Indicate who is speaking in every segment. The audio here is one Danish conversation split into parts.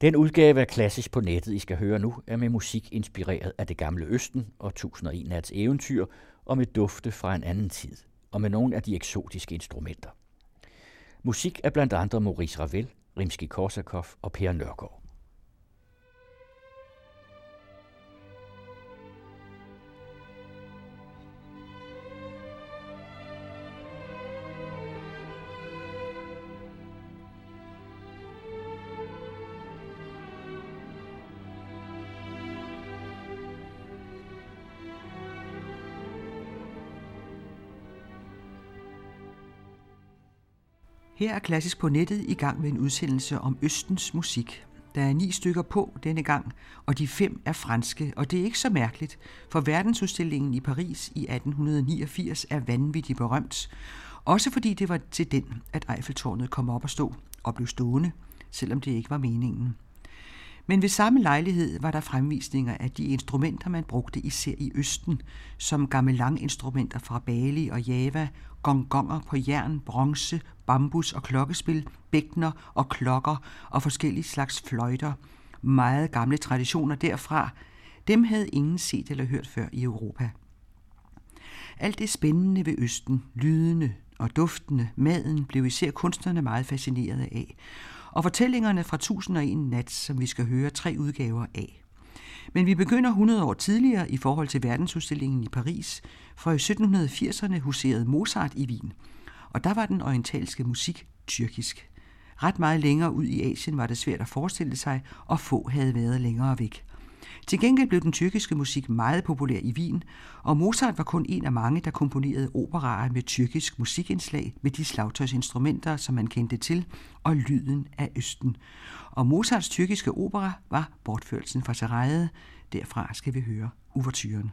Speaker 1: Den udgave af Klassisk på nettet, I skal høre nu, er med musik inspireret af det gamle Østen og 1001 nats eventyr, og med dufte fra en anden tid, og med nogle af de eksotiske instrumenter. Musik er blandt andre Maurice Ravel, Rimsky-Korsakov og Per Nørgaard.
Speaker 2: Her er Klassisk på nettet i gang med en udsendelse om Østens musik. Der er ni stykker på denne gang, og de fem er franske, og det er ikke så mærkeligt, for verdensudstillingen i Paris i 1889 er vanvittigt berømt, også fordi det var til den, at Eiffeltårnet kom op og stå og blev stående, selvom det ikke var meningen. Men ved samme lejlighed var der fremvisninger af de instrumenter, man brugte især i Østen, som gamelang-instrumenter fra Bali og Java, gongonger på jern, bronze, bambus og klokkespil, bækner og klokker og forskellige slags fløjter. Meget gamle traditioner derfra. Dem havde ingen set eller hørt før i Europa. Alt det spændende ved Østen, lydende og duftende, maden, blev især kunstnerne meget fascineret af, og fortællingerne fra 1001 nat, som vi skal høre tre udgaver af. Men vi begynder 100 år tidligere i forhold til verdensudstillingen i Paris, for i 1780'erne huserede Mozart i Wien, og der var den orientalske musik tyrkisk. Ret meget længere ud i Asien var det svært at forestille sig, og få havde været længere væk. Til gengæld blev den tyrkiske musik meget populær i Wien, og Mozart var kun en af mange, der komponerede operaer med tyrkisk musikindslag med de slagtøjsinstrumenter, som man kendte til, og lyden af Østen. Og Mozarts tyrkiske opera var bortførelsen fra Sarajet. Derfra skal vi høre uvertyren.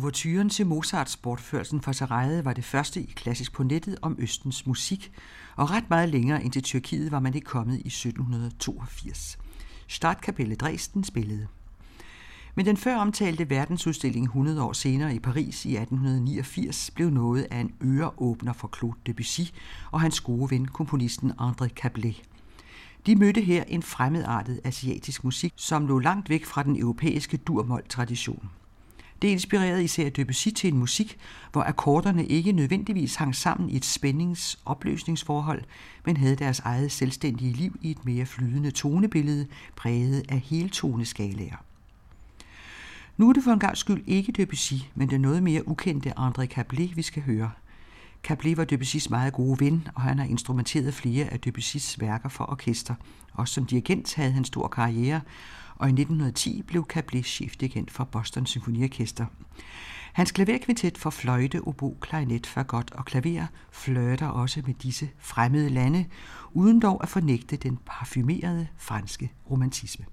Speaker 2: Ouverturen til Mozarts bortførelsen fra Sarajevo var det første i klassisk på nettet om Østens musik, og ret meget længere ind til Tyrkiet var man ikke kommet i 1782. Startkapelle Dresden spillede. Men den før omtalte verdensudstilling 100 år senere i Paris i 1889 blev noget af en øreåbner for Claude Debussy og hans gode ven, komponisten André Cablet. De mødte her en fremmedartet asiatisk musik, som lå langt væk fra den europæiske durmold-tradition. Det inspirerede især Debussy til en musik, hvor akkorderne ikke nødvendigvis hang sammen i et spændings-opløsningsforhold, men havde deres eget selvstændige liv i et mere flydende tonebillede, præget af heltoneskalaer. Nu er det for en gang skyld ikke Debussy, men det noget mere ukendte André Cablé, vi skal høre. Cablé var Debussys meget gode ven, og han har instrumenteret flere af Debussys værker for orkester. Også som dirigent havde han stor karriere, og i 1910 blev Cablet chefdirigent for Boston Symfoniorkester. Hans klaverkvintet for fløjte, obo, klarinet, fagot og klaver flørter også med disse fremmede lande, uden dog at fornægte den parfumerede franske romantisme.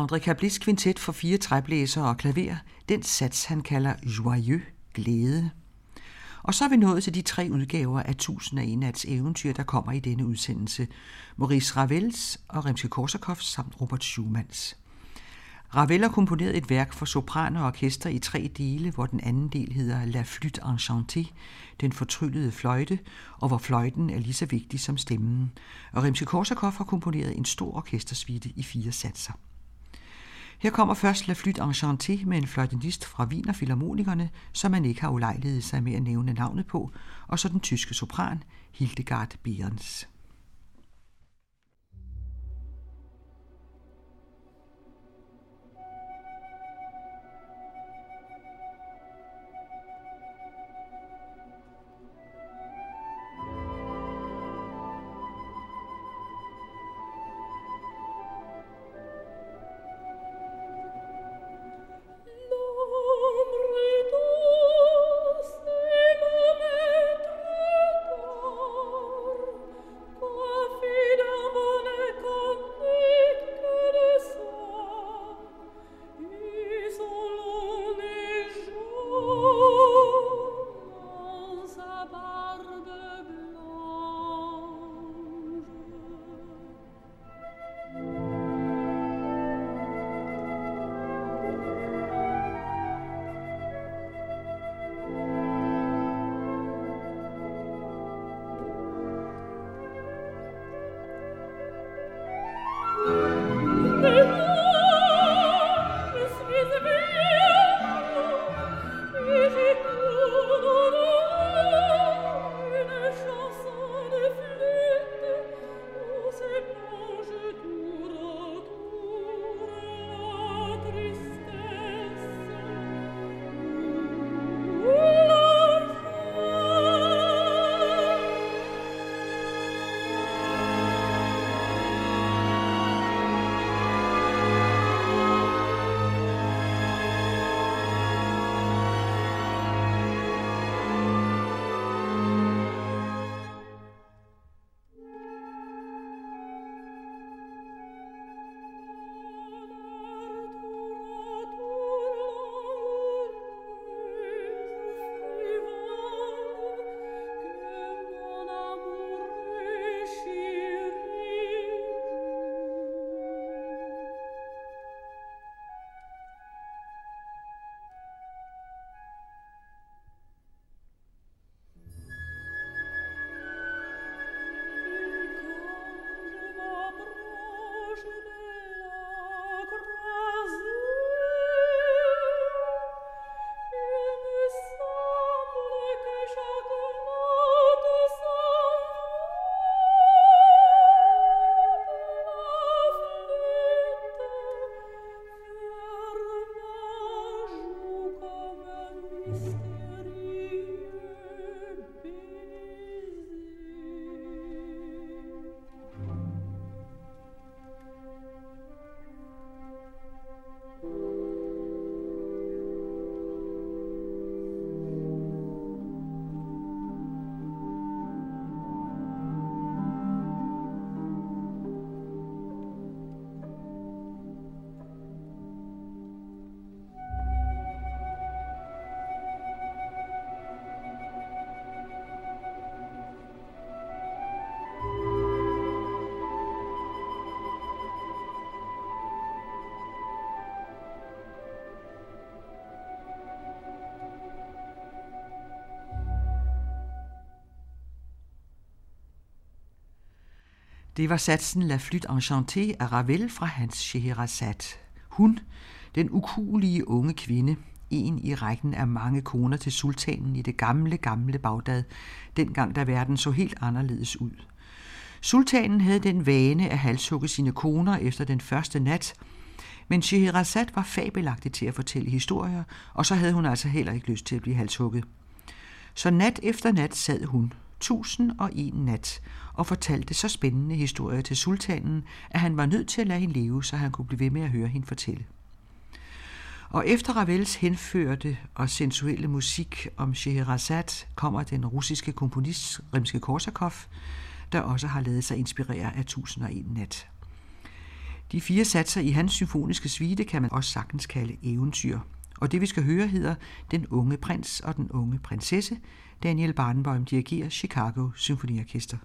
Speaker 2: André Cablis kvintet for fire træblæsere og klaver, den sats han kalder joyeux, glæde. Og så er vi nået til de tre udgaver af Tusind og en nats eventyr, der kommer i denne udsendelse. Maurice Ravels og Rimsky-Korsakoffs samt Robert Schumanns. Ravel har komponeret et værk for sopran og orkester i tre dele, hvor den anden del hedder La Flûte Enchantée, den fortryllede fløjte, og hvor fløjten er lige så vigtig som stemmen. Og Rimsky-Korsakov har komponeret en stor orkestersuite i fire satser. Her kommer først La Flûte Enchantée med en fløjtenist fra Wiener Philharmonikerne, som man ikke har ulejlighed sig med at nævne navnet på, og så den tyske sopran Hildegard Behrens. Det var satsen La Flûte Enchantée af Ravel fra Hans Scheherazade. Hun, den ukulige unge kvinde, en i rækken af mange koner til sultanen i det gamle, gamle Bagdad, dengang da verden så helt anderledes ud. Sultanen havde den vane at halshugge sine koner efter den første nat, men Scheherazade var fabelagtig til at fortælle historier, og så havde hun altså heller ikke lyst til at blive halshugget. Så nat efter nat sad hun, tusind og en nat, og fortalte så spændende historier til sultanen, at han var nødt til at lade hende leve, så han kunne blive ved med at høre hende fortælle. Og efter Ravels henførte og sensuelle musik om Scheherazade kommer den russiske komponist Rimske Korsakov, der også har lavet sig inspirere af 1001 nat. De fire satser i hans symfoniske suite kan man også sagtens kalde eventyr. Og det vi skal høre hedder Den unge prins og den unge prinsesse. Daniel Barnbaum dirigerer Chicago Symfoniorkester.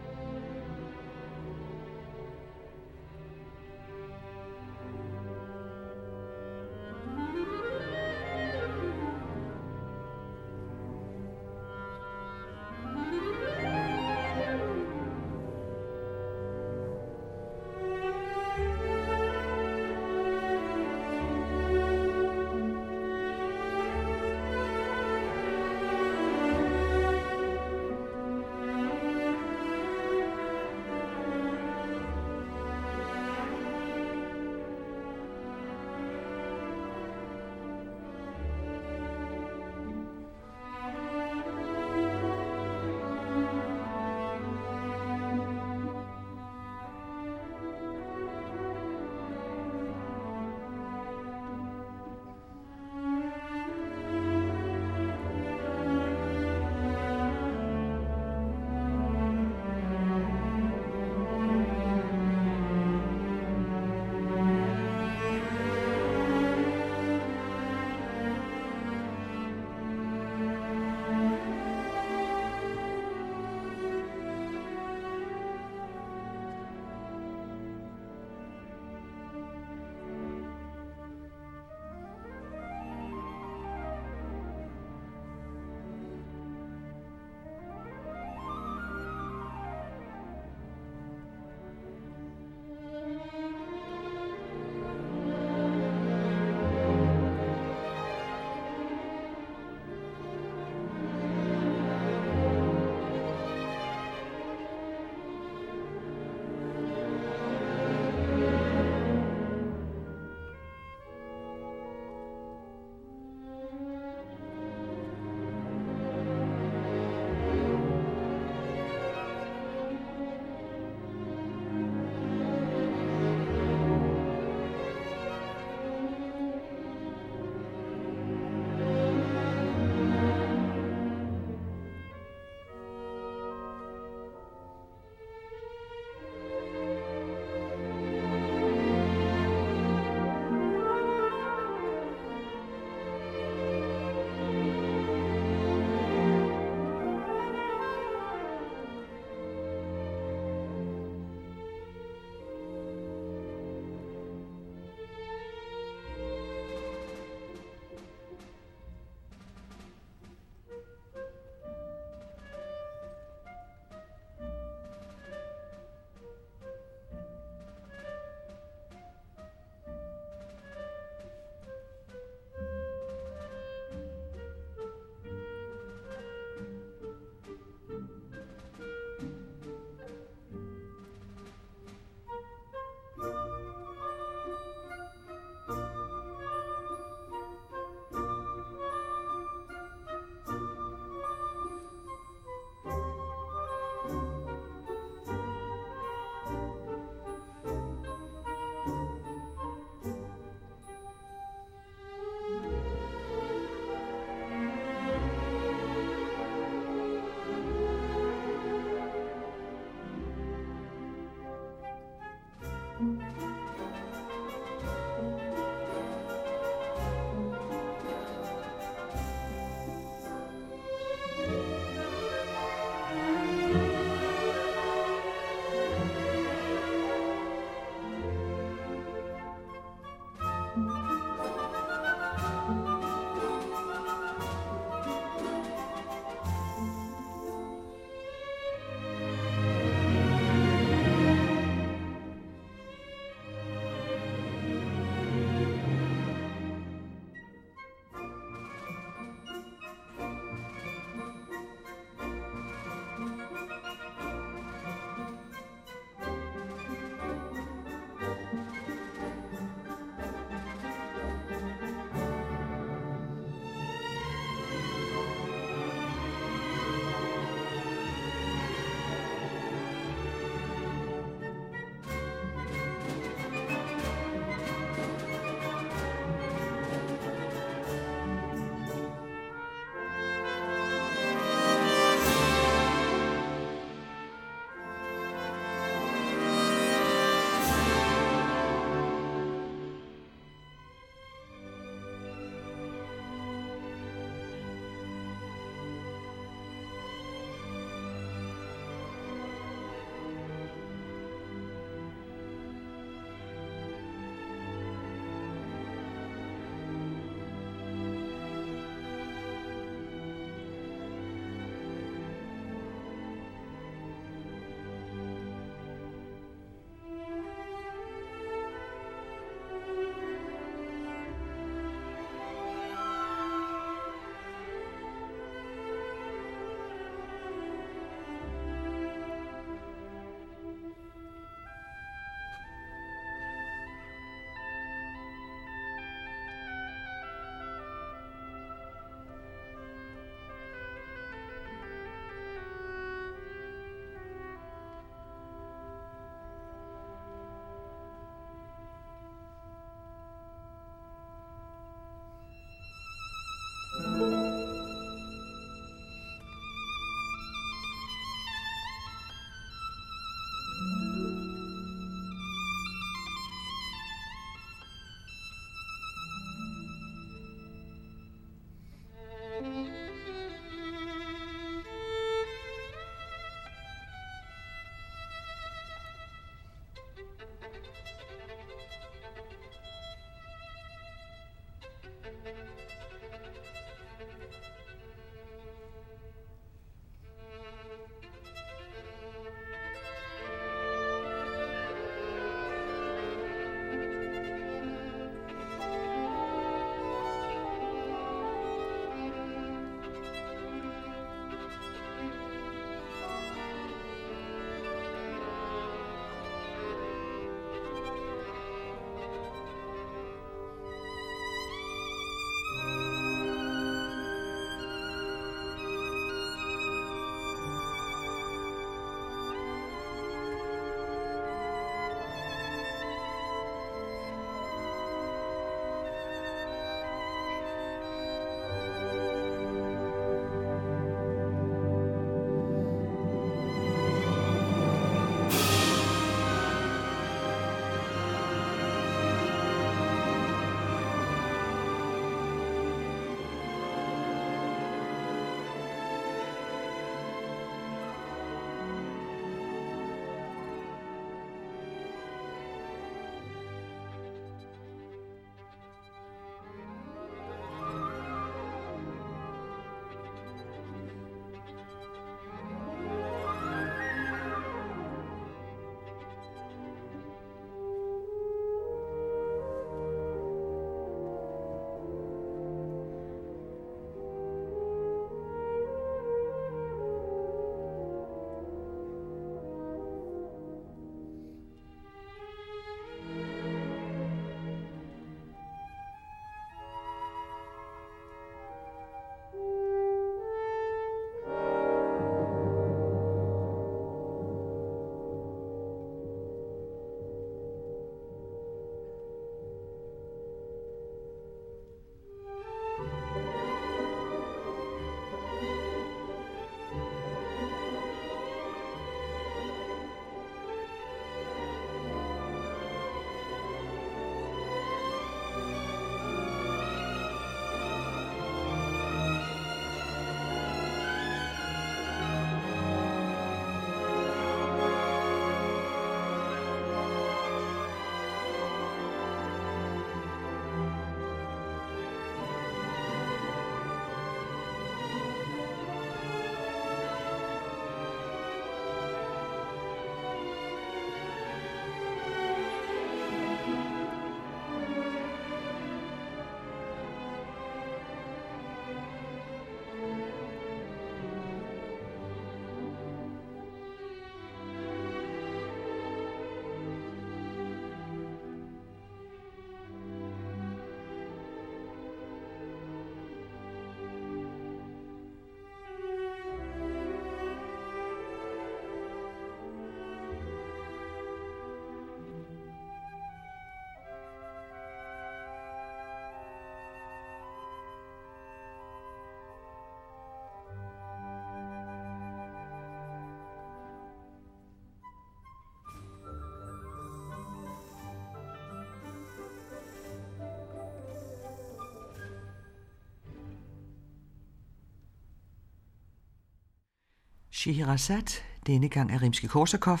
Speaker 2: Scheherazade, denne gang af Rimsky-Korsakov.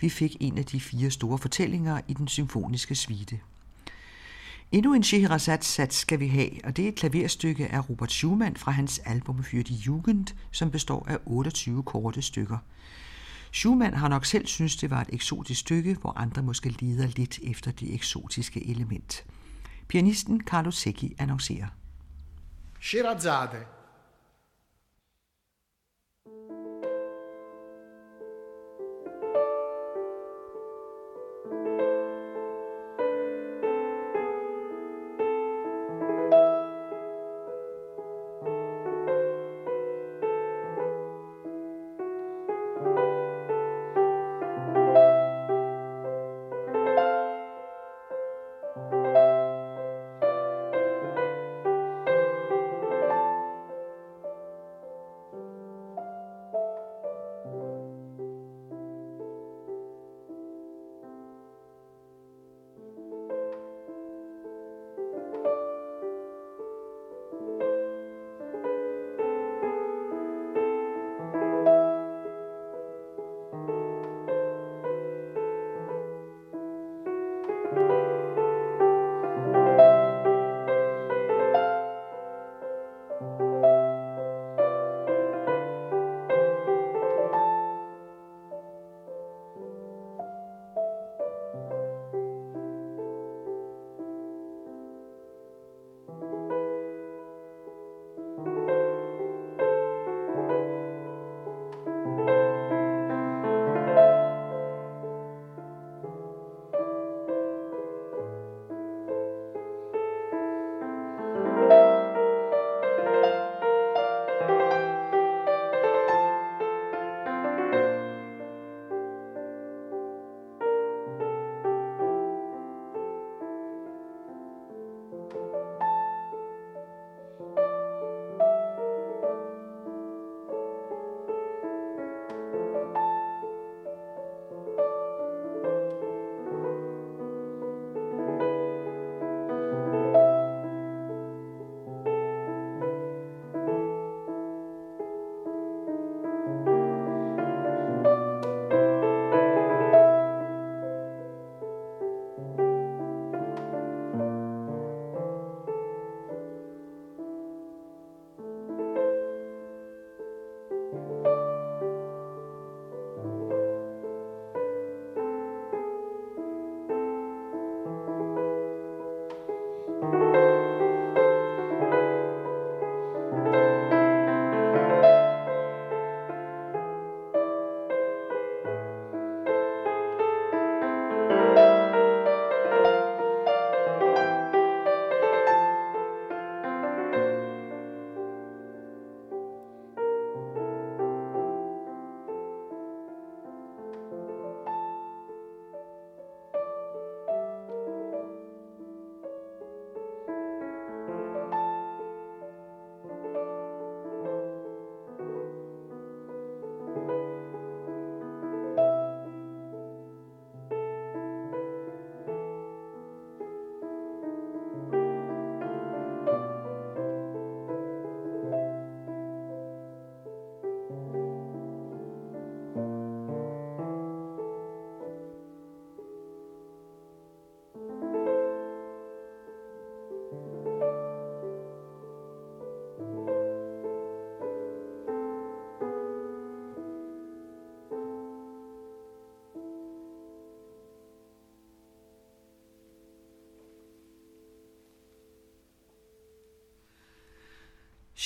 Speaker 2: Vi fik en af de fire store fortællinger i den symfoniske suite. Endnu en Scheherazade-sats skal vi have, og det er et klaverstykke af Robert Schumann fra hans album Für die Jugend, som består af 28 korte stykker. Schumann har nok selv synes det var et eksotisk stykke, hvor andre måske lider lidt efter det eksotiske element. Pianisten Carlo Secchi annoncerer.
Speaker 3: Scheherazade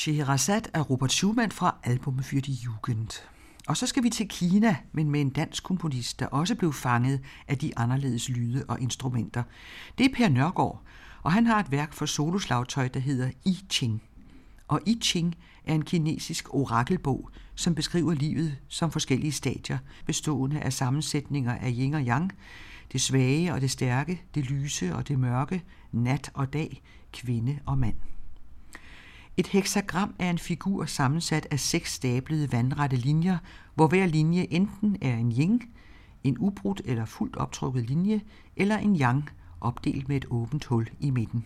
Speaker 2: Scheherazade af Robert Schumann fra albumet für die Jugend. Og så skal vi til Kina, men med en dansk komponist, der også blev fanget af de anderledes lyde og instrumenter. Det er Per Nørgaard, og han har et værk for soloslagtøj, der hedder I Ching. Og I Ching er en kinesisk orakelbog, som beskriver livet som forskellige stadier, bestående af sammensætninger af yin og yang, det svage og det stærke, det lyse og det mørke, nat og dag, kvinde og mand. Et heksagram er en figur sammensat af seks stablede vandrette linjer, hvor hver linje enten er en yin, en ubrudt eller fuldt optrukket linje, eller en yang, opdelt med et åbent hul i midten.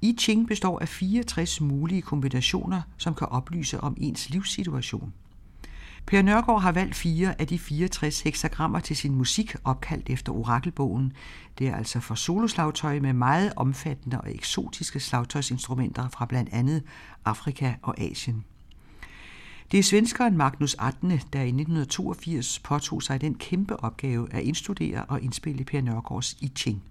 Speaker 2: I Ching består af 64 mulige kombinationer, som kan oplyse om ens livssituation. Per Nørgaard har valgt fire af de 64 heksagrammer til sin musik, opkaldt efter orakelbogen. Det er altså for soloslagtøj med meget omfattende og eksotiske slagtøjsinstrumenter fra blandt andet Afrika og Asien. Det er svenskeren Magnus Atne, der i 1982 påtog sig den kæmpe opgave at indstudere og indspille Per Nørgaards I Ching.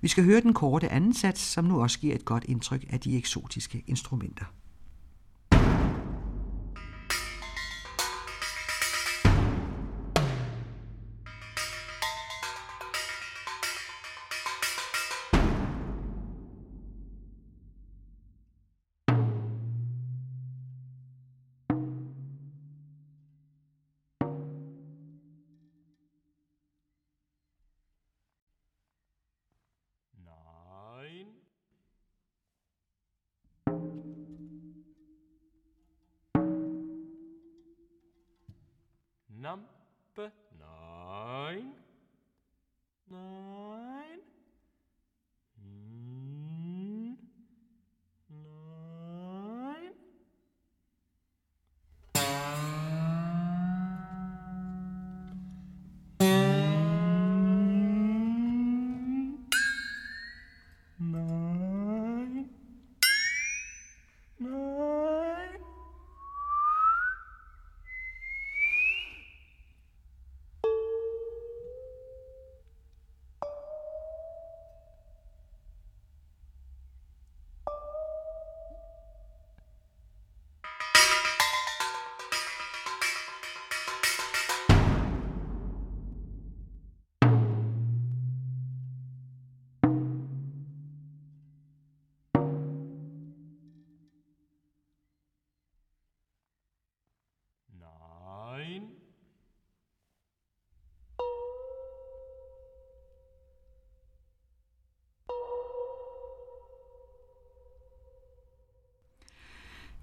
Speaker 2: Vi skal høre den korte anden sats, som nu også giver et godt indtryk af de eksotiske instrumenter.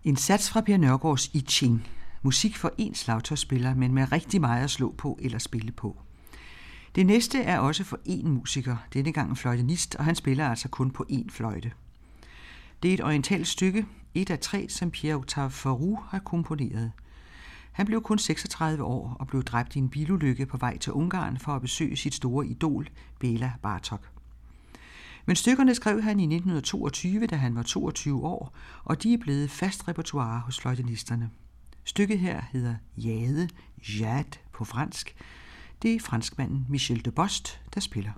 Speaker 2: En sats fra Per Nørgaards I Ching. Musik for én slagtøjspiller, men med rigtig meget at slå på eller spille på. Det næste er også for én musiker, denne gang en fløjtenist, og han spiller altså kun på én fløjte. Det er et orientalt stykke, et af tre, som Pierre-Octave Farou har komponeret. Han blev kun 36 år og blev dræbt i en bilulykke på vej til Ungarn for at besøge sit store idol, Bela Bartok. Men stykkerne skrev han i 1922, da han var 22 år, og de er blevet fast repertoire hos fløjtenisterne. Stykket her hedder Jade, Jade på fransk. Det er franskmanden Michel de Bost, der spiller.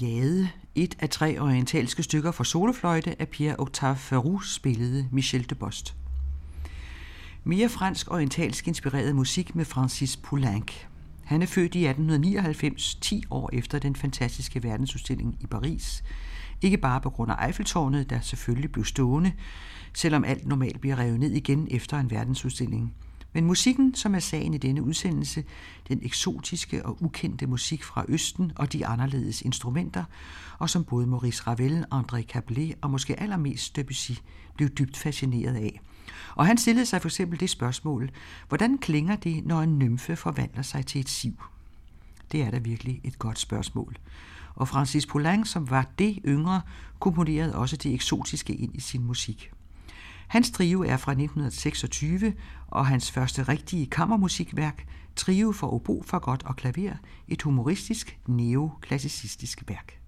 Speaker 2: Jade, et af tre orientalske stykker for solofløjte af Pierre-Octave Ferrou spillede Michel de Bost. Mere fransk orientalsk inspireret musik med Francis Poulenc. Han er født i 1899, 10 år efter den fantastiske verdensudstilling i Paris, Ikke bare på grund af Eiffeltårnet, der selvfølgelig blev stående, selvom alt normalt bliver revet ned igen efter en verdensudstilling. Men musikken, som er sagen i denne udsendelse, den eksotiske og ukendte musik fra Østen og de anderledes instrumenter, og som både Maurice Ravel, André Caplet og måske allermest Debussy blev dybt fascineret af. Og han stillede sig for eksempel det spørgsmål, hvordan klinger det, når en nymfe forvandler sig til et siv? Det er da virkelig et godt spørgsmål. Og Francis Poulenc, som var det yngre, komponerede også det eksotiske ind i sin musik. Hans trio er fra 1926, og hans første rigtige kammermusikværk, Trio for obo, godt og klaver, et humoristisk neoklassicistisk værk.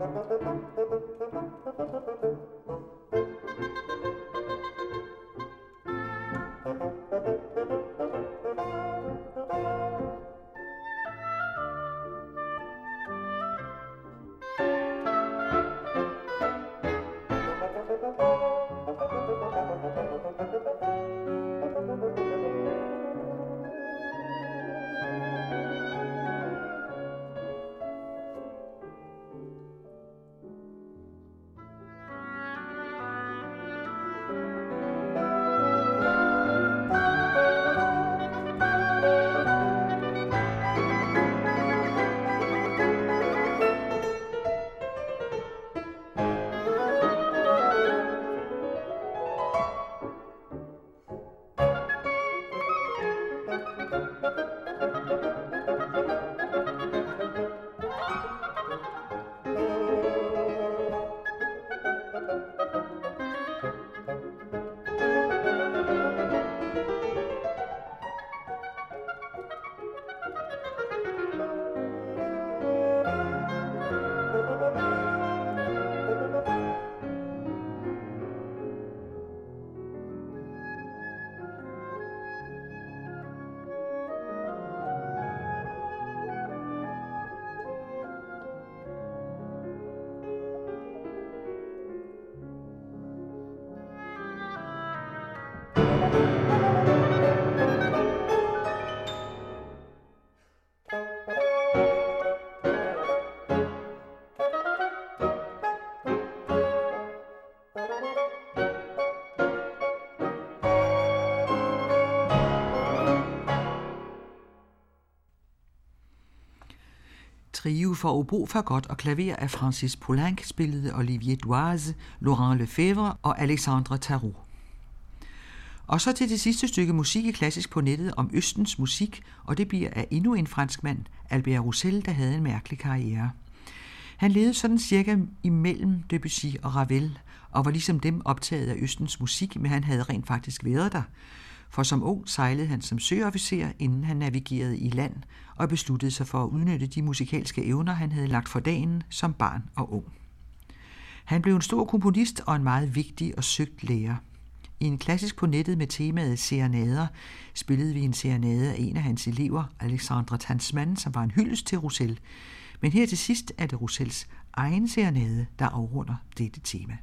Speaker 2: Thank you. Trio for obo, fagot og klaver af Francis Poulenc spillede Olivier Doise, Laurent Lefebvre og Alexandre Tarot. Og så til det sidste stykke musik i klassisk på nettet om Østens musik, og det bliver af endnu en franskmand, Albert Roussel, der havde en mærkelig karriere. Han levede sådan cirka imellem Debussy og Ravel, og var ligesom dem optaget af Østens musik, men han havde rent faktisk været der. For som ung sejlede han som søofficer, inden han navigerede i land, og besluttede sig for at udnytte de musikalske evner, han havde lagt for dagen som barn og ung. Han blev en stor komponist og en meget vigtig og søgt lærer. I en klassisk på nettet med temaet serenader spillede vi en serenade af en af hans elever, Alexandre Tansman, som var en hyldest til Roussel. Men her til sidst er det Roussels egen serenade, der afrunder dette tema.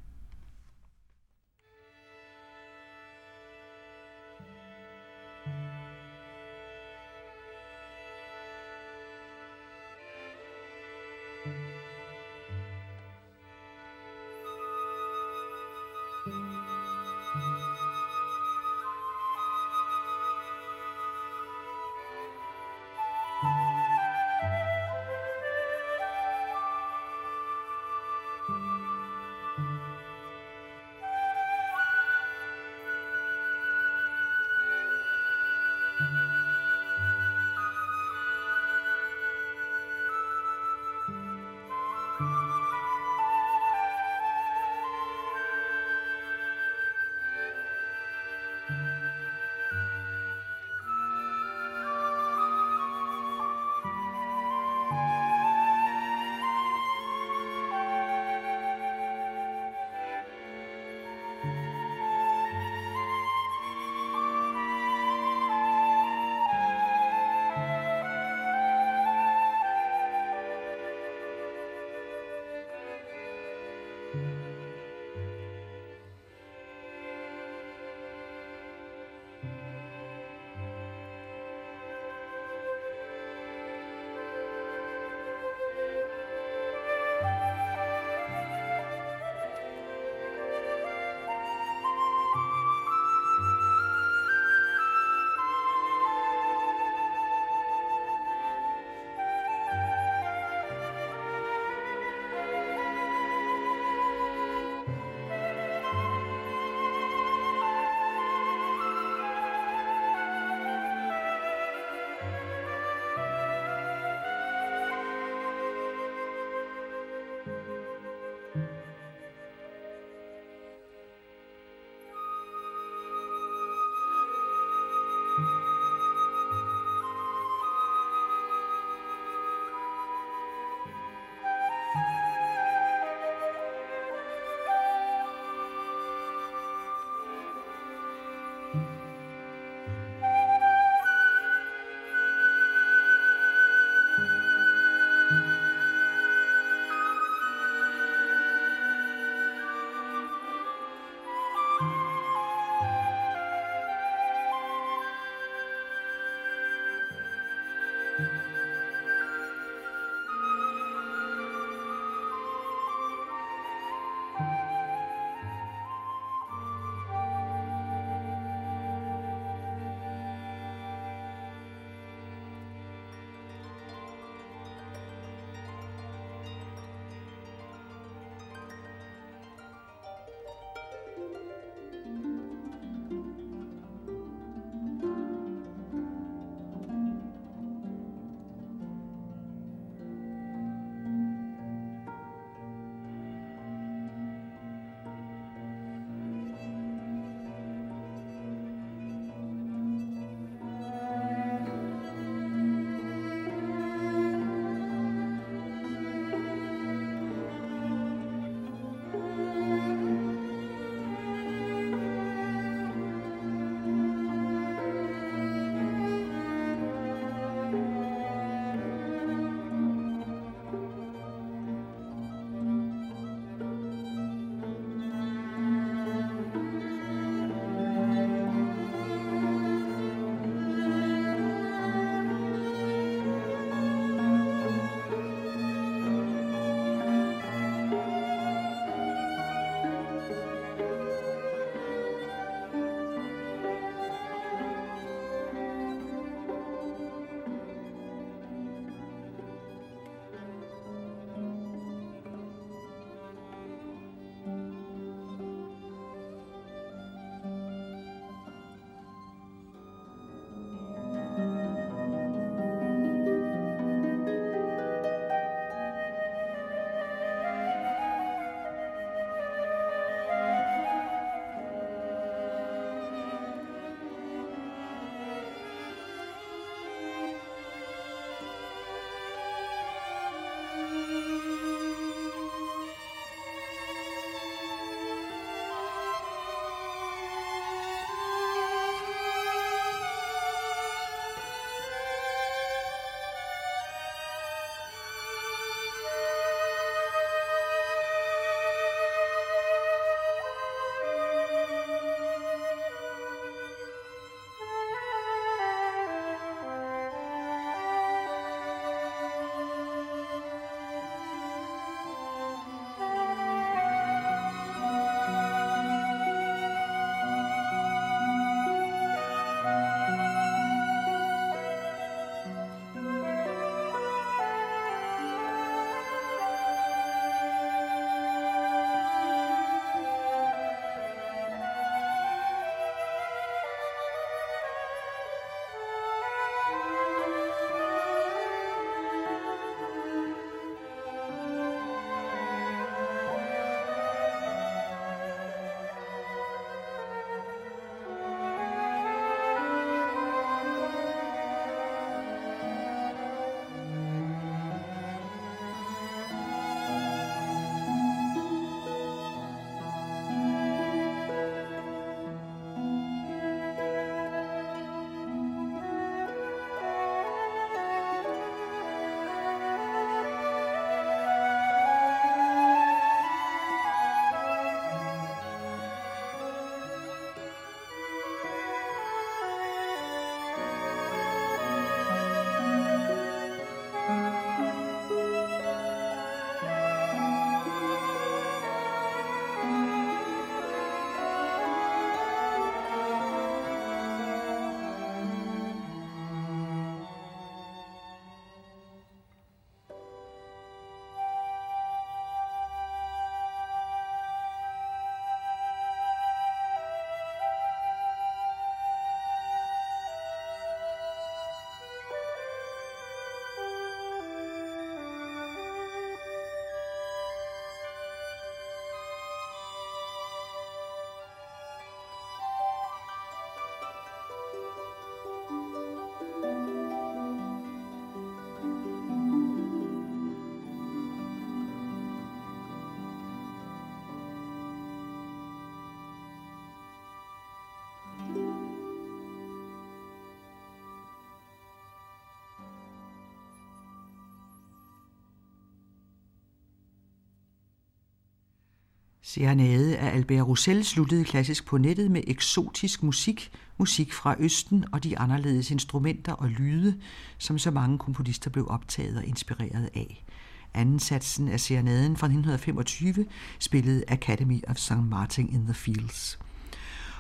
Speaker 2: Serenade af Albert Roussel sluttede klassisk på nettet med eksotisk musik, musik fra Østen og de anderledes instrumenter og lyde, som så mange komponister blev optaget og inspireret af. Anden satsen af serenaden fra 1925 spillede Academy of St. Martin in the Fields.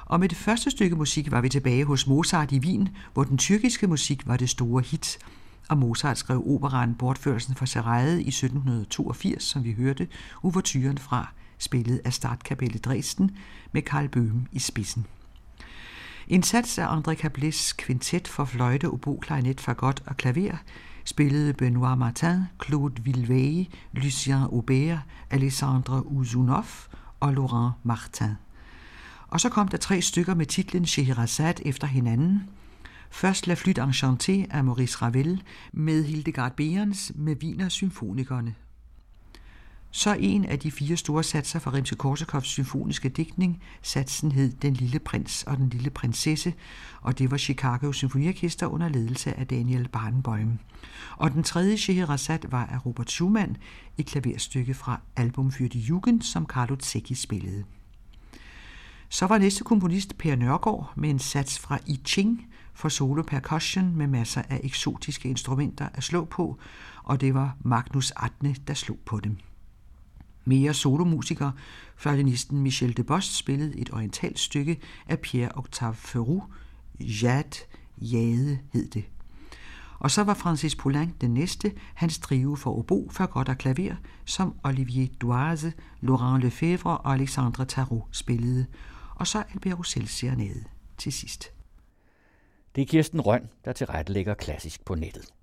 Speaker 2: Og med det første stykke musik var vi tilbage hos Mozart i Wien, hvor den tyrkiske musik var det store hit, og Mozart skrev operaen Bortførelsen fra Sarajet i 1782, som vi hørte, uvertyren fra spillet af Startkapelle Dresden med Karl Bøhm i spidsen. En sats af André Cablés kvintet for fløjte, obo, klarinet, fagot og klaver spillede Benoît Martin, Claude Villevey, Lucien Aubert, Alessandre Uzunov og Laurent Martin. Og så kom der tre stykker med titlen Scheherazade efter hinanden. Først La Flûte Enchantée af Maurice Ravel med Hildegard Behrens med Wiener Symfonikerne så en af de fire store satser fra Rimsky-Korsakovs symfoniske digtning. Satsen hed Den lille prins og den lille prinsesse, og det var Chicago Symfoniorkester under ledelse af Daniel Barenboim. Og den tredje Scheherazade var af Robert Schumann, et klaverstykke fra album für die Jugend, som Carlo Zecchi spillede. Så var næste komponist Per Nørgaard med en sats fra I Ching for solo percussion med masser af eksotiske instrumenter at slå på, og det var Magnus Atne, der slog på dem mere solomusiker. Fløjtenisten Michel de Bost spillede et orientalt stykke af Pierre-Octave Ferru, Jade, Jade hed det. Og så var Francis Poulenc den næste, hans trio for obo, godt og klaver, som Olivier Doise, Laurent Lefebvre og Alexandre Tarot spillede. Og så Albert Roussel serenade til sidst.
Speaker 1: Det er Kirsten Røn, der tilrettelægger klassisk på nettet.